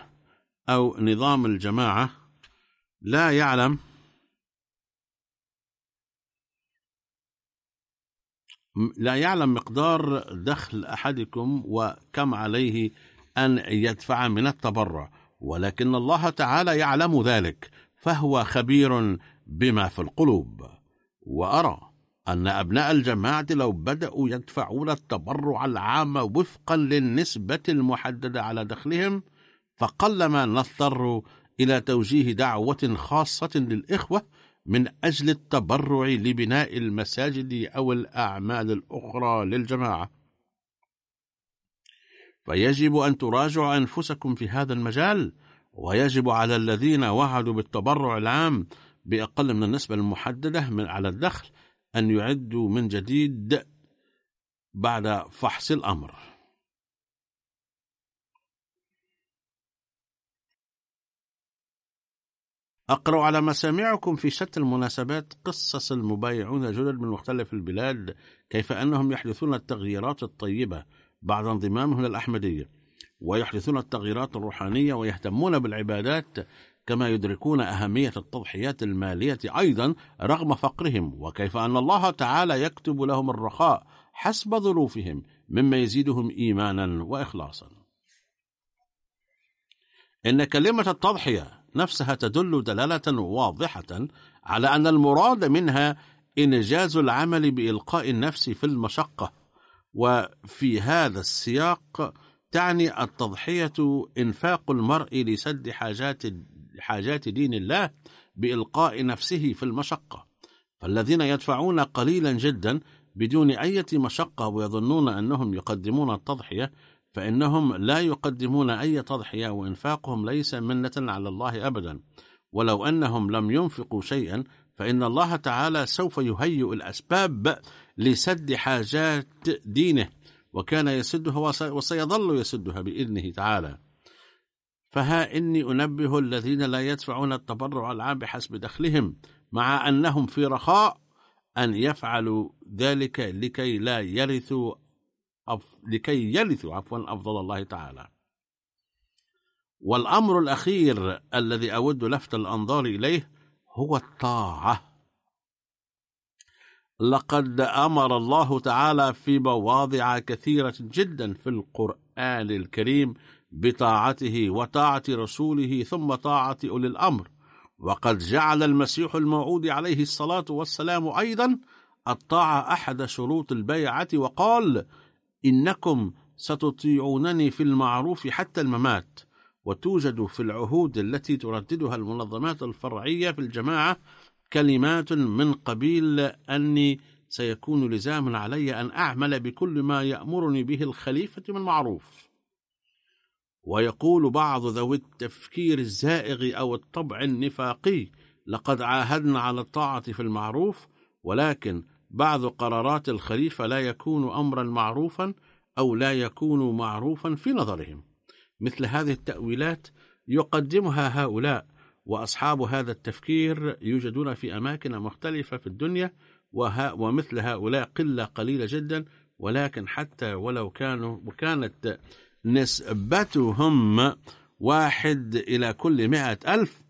أو نظام الجماعة لا يعلم لا يعلم مقدار دخل أحدكم وكم عليه أن يدفع من التبرع ولكن الله تعالى يعلم ذلك فهو خبير بما في القلوب. وأرى أن أبناء الجماعة لو بدأوا يدفعون التبرع العام وفقا للنسبة المحددة على دخلهم فقلما نضطر إلى توجيه دعوة خاصة للإخوة من أجل التبرع لبناء المساجد أو الأعمال الأخرى للجماعة. فيجب أن تراجعوا أنفسكم في هذا المجال ويجب على الذين وعدوا بالتبرع العام بأقل من النسبة المحددة من على الدخل أن يعدوا من جديد بعد فحص الأمر. أقرأ على مسامعكم في شتى المناسبات قصص المبايعون الجدد من مختلف البلاد كيف أنهم يحدثون التغييرات الطيبة بعد انضمامهم للأحمدية ويحدثون التغييرات الروحانية ويهتمون بالعبادات كما يدركون أهمية التضحيات المالية أيضا رغم فقرهم وكيف أن الله تعالى يكتب لهم الرخاء حسب ظروفهم مما يزيدهم إيمانا وإخلاصا. إن كلمة التضحية نفسها تدل دلالة واضحة على أن المراد منها إنجاز العمل بإلقاء النفس في المشقة وفي هذا السياق تعني التضحية إنفاق المرء لسد حاجات حاجات دين الله بإلقاء نفسه في المشقة. فالذين يدفعون قليلا جدا بدون أي مشقة ويظنون أنهم يقدمون التضحية فإنهم لا يقدمون أي تضحية وإنفاقهم ليس منة على الله أبدا. ولو أنهم لم ينفقوا شيئا فإن الله تعالى سوف يهيئ الأسباب لسد حاجات دينه وكان يسدها وسيظل يسدها بإذنه تعالى. فها إني أنبه الذين لا يدفعون التبرع العام بحسب دخلهم مع أنهم في رخاء أن يفعلوا ذلك لكي لا يرثوا أف... لكي يرثوا عفوا أفضل الله تعالى. والأمر الأخير الذي أود لفت الأنظار إليه هو الطاعة. لقد أمر الله تعالى في مواضع كثيرة جدا في القرآن الكريم بطاعته وطاعة رسوله ثم طاعة أولي الأمر. وقد جعل المسيح الموعود عليه الصلاة والسلام أيضا الطاعة أحد شروط البيعة وقال إنكم ستطيعونني في المعروف حتى الممات وتوجد في العهود التي ترددها المنظمات الفرعية في الجماعة كلمات من قبيل أني سيكون لزاما علي أن أعمل بكل ما يأمرني به الخليفة من معروف. ويقول بعض ذوي التفكير الزائغ أو الطبع النفاقي لقد عاهدنا على الطاعة في المعروف ولكن بعض قرارات الخليفة لا يكون أمرا معروفا أو لا يكون معروفا في نظرهم. مثل هذه التأويلات يقدمها هؤلاء وأصحاب هذا التفكير يوجدون في أماكن مختلفة في الدنيا وها ومثل هؤلاء قلة قليلة جدا ولكن حتى ولو كانوا وكانت نسبتهم واحد إلى كل مئة ألف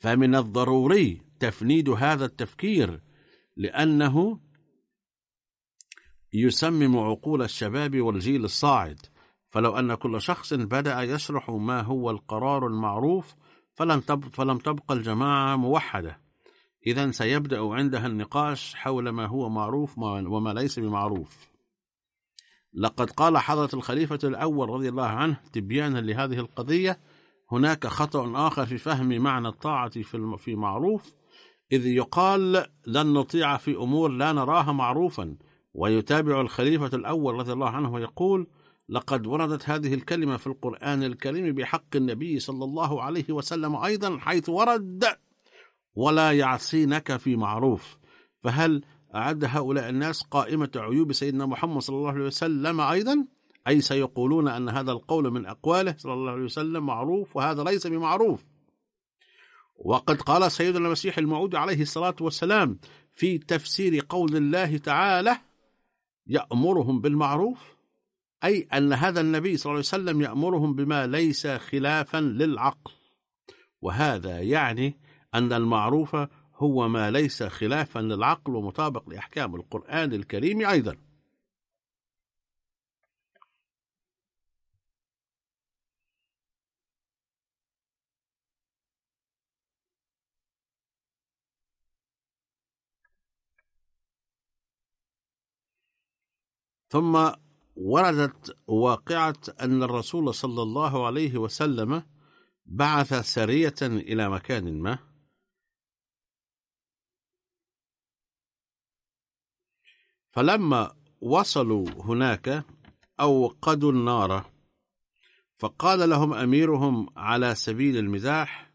فمن الضروري تفنيد هذا التفكير لأنه يسمم عقول الشباب والجيل الصاعد. فلو أن كل شخص بدأ يشرح ما هو القرار المعروف فلن فلم تبقى الجماعة موحدة. إذا سيبدأ عندها النقاش حول ما هو معروف وما ليس بمعروف. لقد قال حضرة الخليفة الأول رضي الله عنه تبيانا لهذه القضية هناك خطأ آخر في فهم معنى الطاعة في معروف إذ يقال لن نطيع في أمور لا نراها معروفا ويتابع الخليفة الأول رضي الله عنه ويقول لقد وردت هذه الكلمة في القرآن الكريم بحق النبي صلى الله عليه وسلم أيضا حيث ورد ولا يعصينك في معروف فهل أعد هؤلاء الناس قائمة عيوب سيدنا محمد صلى الله عليه وسلم أيضا؟ أي سيقولون أن هذا القول من أقواله صلى الله عليه وسلم معروف وهذا ليس بمعروف؟ وقد قال سيدنا المسيح الموعود عليه الصلاة والسلام في تفسير قول الله تعالى يأمرهم بالمعروف أي أن هذا النبي صلى الله عليه وسلم يأمرهم بما ليس خلافا للعقل. وهذا يعني أن المعروف هو ما ليس خلافا للعقل ومطابق لأحكام القرآن الكريم أيضا. ثم وردت واقعة أن الرسول صلى الله عليه وسلم بعث سرية إلى مكان ما فلما وصلوا هناك أوقدوا النار فقال لهم أميرهم على سبيل المزاح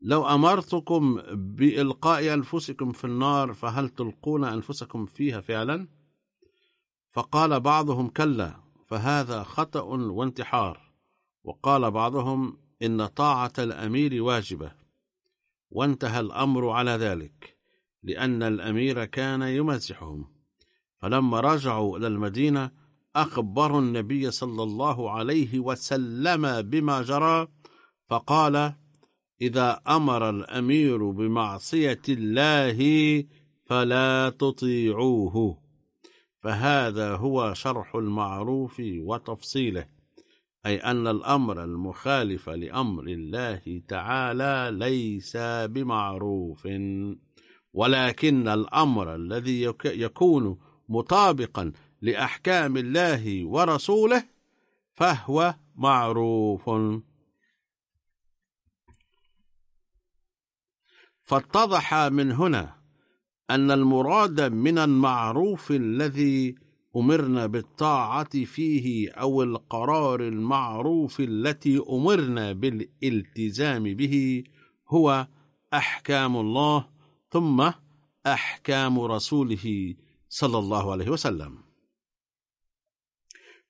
لو أمرتكم بإلقاء أنفسكم في النار فهل تلقون أنفسكم فيها فعلا؟ فقال بعضهم كلا فهذا خطأ وانتحار. وقال بعضهم إن طاعة الأمير واجبة. وانتهى الأمر على ذلك لأن الأمير كان يمزحهم فلما رجعوا إلى المدينة أخبروا النبي صلى الله عليه وسلم بما جرى فقال إذا أمر الأمير بمعصية الله فلا تطيعوه. فهذا هو شرح المعروف وتفصيله أي أن الأمر المخالف لأمر الله تعالى ليس بمعروف ولكن الأمر الذي يكون مطابقا لأحكام الله ورسوله فهو معروف. فاتضح من هنا أن المراد من المعروف الذي أمرنا بالطاعة فيه أو القرار المعروف التي أمرنا بالالتزام به هو أحكام الله ثم أحكام رسوله صلى الله عليه وسلم.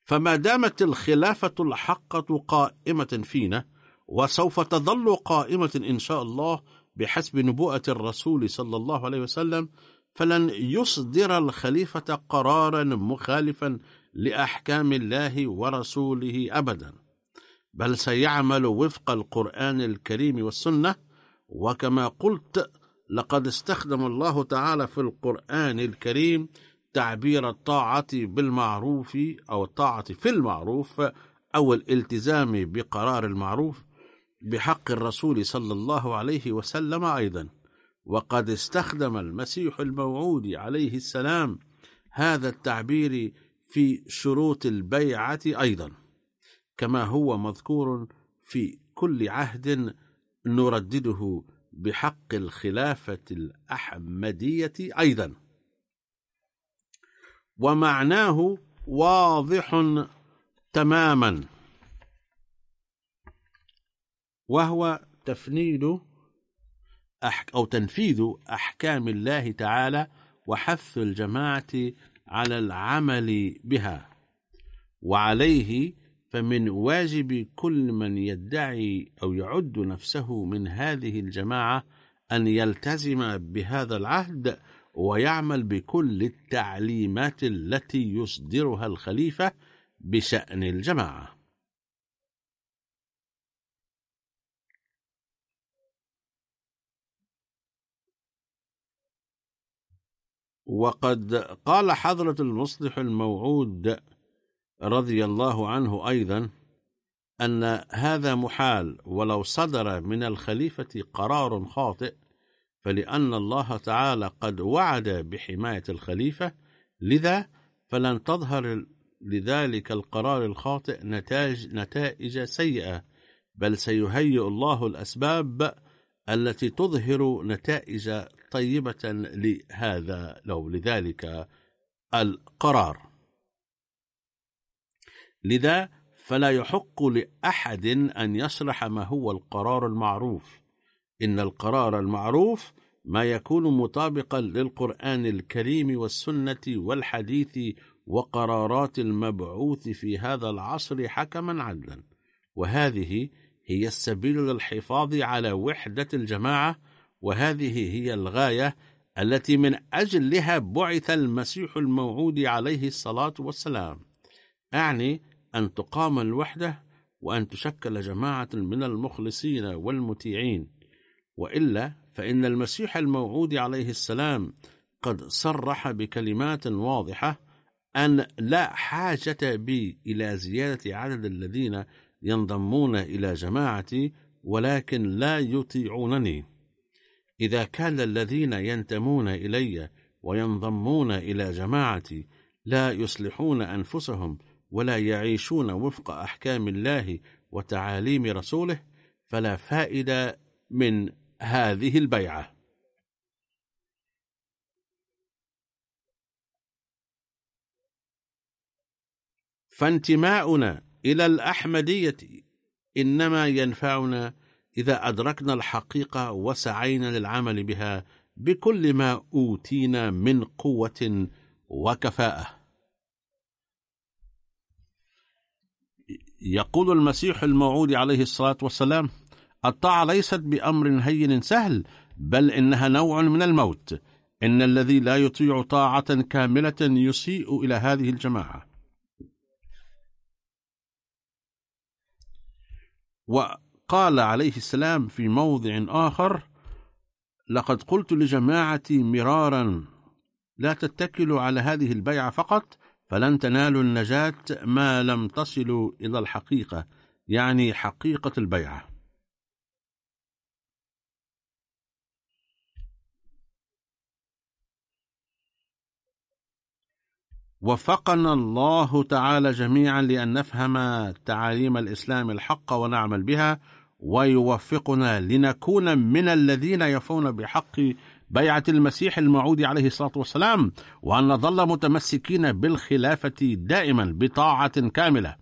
فما دامت الخلافة الحقة قائمة فينا وسوف تظل قائمة إن شاء الله بحسب نبوءة الرسول صلى الله عليه وسلم فلن يصدر الخليفة قرارا مخالفا لأحكام الله ورسوله أبدا. بل سيعمل وفق القرآن الكريم والسنة وكما قلت لقد استخدم الله تعالى في القرآن الكريم تعبير الطاعة بالمعروف أو الطاعة في المعروف أو الالتزام بقرار المعروف. بحق الرسول صلى الله عليه وسلم أيضا. وقد استخدم المسيح الموعود عليه السلام هذا التعبير في شروط البيعة أيضا. كما هو مذكور في كل عهد نردده بحق الخلافة الأحمدية أيضا. ومعناه واضح تماما. وهو تفنيد أو تنفيذ أحكام الله تعالى وحث الجماعة على العمل بها. وعليه فمن واجب كل من يدعي أو يعد نفسه من هذه الجماعة أن يلتزم بهذا العهد ويعمل بكل التعليمات التي يصدرها الخليفة بشأن الجماعة. وقد قال حضرة المصلح الموعود رضي الله عنه أيضا أن هذا محال ولو صدر من الخليفة قرار خاطئ فلأن الله تعالى قد وعد بحماية الخليفة. لذا فلن تظهر لذلك القرار الخاطئ نتائج, نتائج سيئة بل سيهيئ الله الأسباب التي تظهر نتائج طيبة لهذا لو لذلك القرار. لذا فلا يحق لأحد أن يشرح ما هو القرار المعروف. إن القرار المعروف ما يكون مطابقا للقرآن الكريم والسنة والحديث وقرارات المبعوث في هذا العصر حكما عدلا. وهذه هي السبيل للحفاظ على وحدة الجماعة وهذه هي الغاية التي من أجلها بعث المسيح الموعود عليه الصلاة والسلام. أعني أن تقام الوحدة وأن تشكل جماعة من المخلصين والمطيعين وإلا فإن المسيح الموعود عليه السلام قد صرح بكلمات واضحة أن لا حاجة بي إلى زيادة عدد الذين ينضمون إلى جماعتي ولكن لا يطيعونني. إذا كان الذين ينتمون إلي وينضمون إلى جماعتي لا يصلحون أنفسهم ولا يعيشون وفق أحكام الله وتعاليم رسوله فلا فائدة من هذه البيعة. فانتماؤنا إلى الأحمدية إنما ينفعنا إذا أدركنا الحقيقة وسعينا للعمل بها بكل ما أوتينا من قوة وكفاءة. يقول المسيح الموعود عليه الصلاة والسلام الطاعة ليست بأمر هين سهل بل إنها نوع من الموت. إن الذي لا يطيع طاعة كاملة يسيء إلى هذه الجماعة. وقال عليه السلام في موضع آخر لقد قلت لجماعتي مرارا لا تتكلوا على هذه البيعة فقط فلن تنالوا النجاة ما لم تصلوا إلى الحقيقة. يعني حقيقة البيعة. وفقنا الله تعالى جميعا لأن نفهم تعاليم الإسلام الحق ونعمل بها ويوفقنا لنكون من الذين يفون بحق بيعة المسيح الموعود عليه الصلاة والسلام وأن نظل متمسكين بالخلافة دائما بطاعة كاملة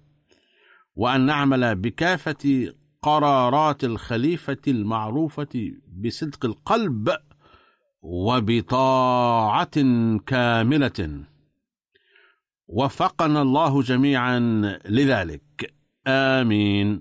وأن نعمل بكافة قرارات الخليفة المعروفة بصدق القلب وبطاعة كاملة. وفقنا الله جميعا لذلك. آمين.